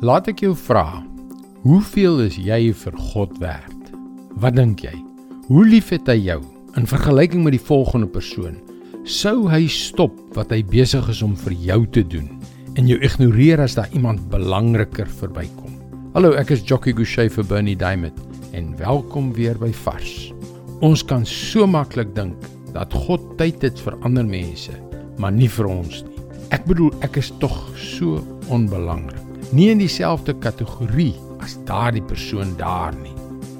Laat ek jou vra, hoeveel is jy vir God werd? Wat dink jy? Hoe lief het hy jou in vergelyking met die volgende persoon? Sou hy stop wat hy besig is om vir jou te doen en jou ignoreer as daar iemand belangriker verbykom? Hallo, ek is Jockey Gouchee vir Bernie Diamond en welkom weer by Vars. Ons kan so maklik dink dat God tyd het vir ander mense, maar nie vir ons nie. Ek bedoel, ek is tog so onbelangrik nie in dieselfde kategorie as daardie persoon daar nie.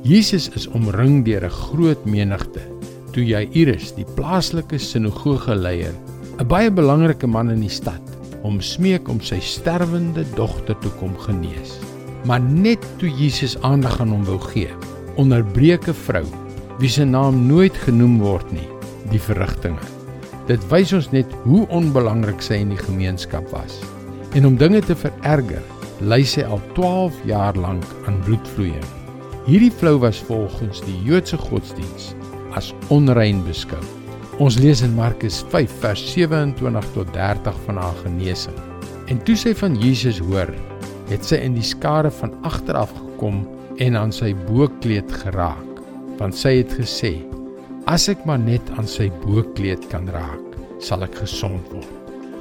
Jesus is omring deur 'n groot menigte. Toe Jairus, die plaaslike sinagoge leier, 'n baie belangrike man in die stad, hom smeek om sy sterwende dogter te kom genees. Maar net toe Jesus aandag aan hom wou gee, onderbreek 'n vrou wie se naam nooit genoem word nie, die verrigtinge. Dit wys ons net hoe onbelangrik sy in die gemeenskap was. En om dinge te vererger, ly sy al 12 jaar lank aan bloedvloeiing. Hierdie vrou was volgens die Joodse godsdiens as onrein beskou. Ons lees in Markus 5 vers 27 tot 30 van haar genesing. En toe sy van Jesus hoor, het sy in die skare van agter af gekom en aan sy bokkleed geraak, want sy het gesê: "As ek maar net aan sy bokkleed kan raak, sal ek gesond word."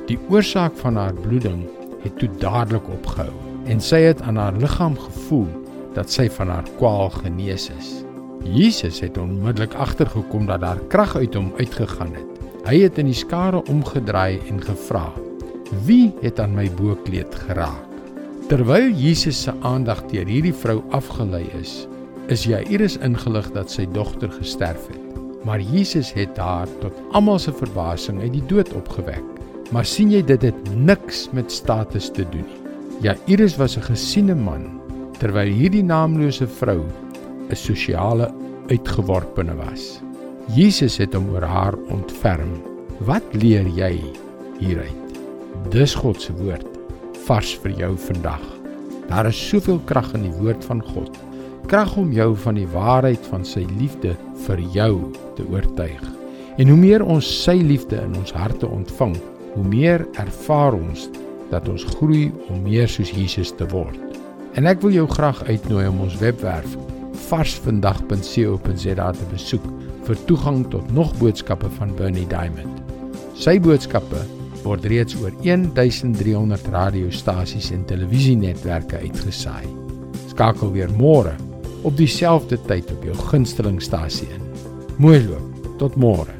Die oorsaak van haar bloeding het toe dadelik opgehou en sy het aan haar liggaam gevoel dat sy van haar kwaal genees is. Jesus het onmiddellik agtergekom dat daar krag uit hom uitgegaan het. Hy het in die skare omgedraai en gevra: "Wie het aan my bokkleed geraak?" Terwyl Jesus se aandag deur hierdie vrou afgelei is, is Jairus ingelig dat sy dogter gesterf het. Maar Jesus het haar tot almal se verbasing uit die dood opgewek. Maar sien jy dit het niks met status te doen nie. Jairus was 'n gesiene man terwyl hierdie naamlose vrou 'n sosiale uitgeworpene was. Jesus het hom oor haar ontferm. Wat leer jy hieruit? Dis God se woord vars vir jou vandag. Daar is soveel krag in die woord van God. Krag om jou van die waarheid van sy liefde vir jou te oortuig. En hoe meer ons sy liefde in ons harte ontvang, hoe meer ervaar ons dat ons groei om meer soos Jesus te word. En ek wil jou graag uitnooi om ons webwerf varsvandag.co.za te besoek vir toegang tot nog boodskappe van Bernie Diamond. Sy boodskappe word reeds oor 1300 radiostasies en televisienetwerke uitgesaai. Skakel weer môre op dieselfde tyd op jou gunstelingstasie in. Mooi loop. Tot môre.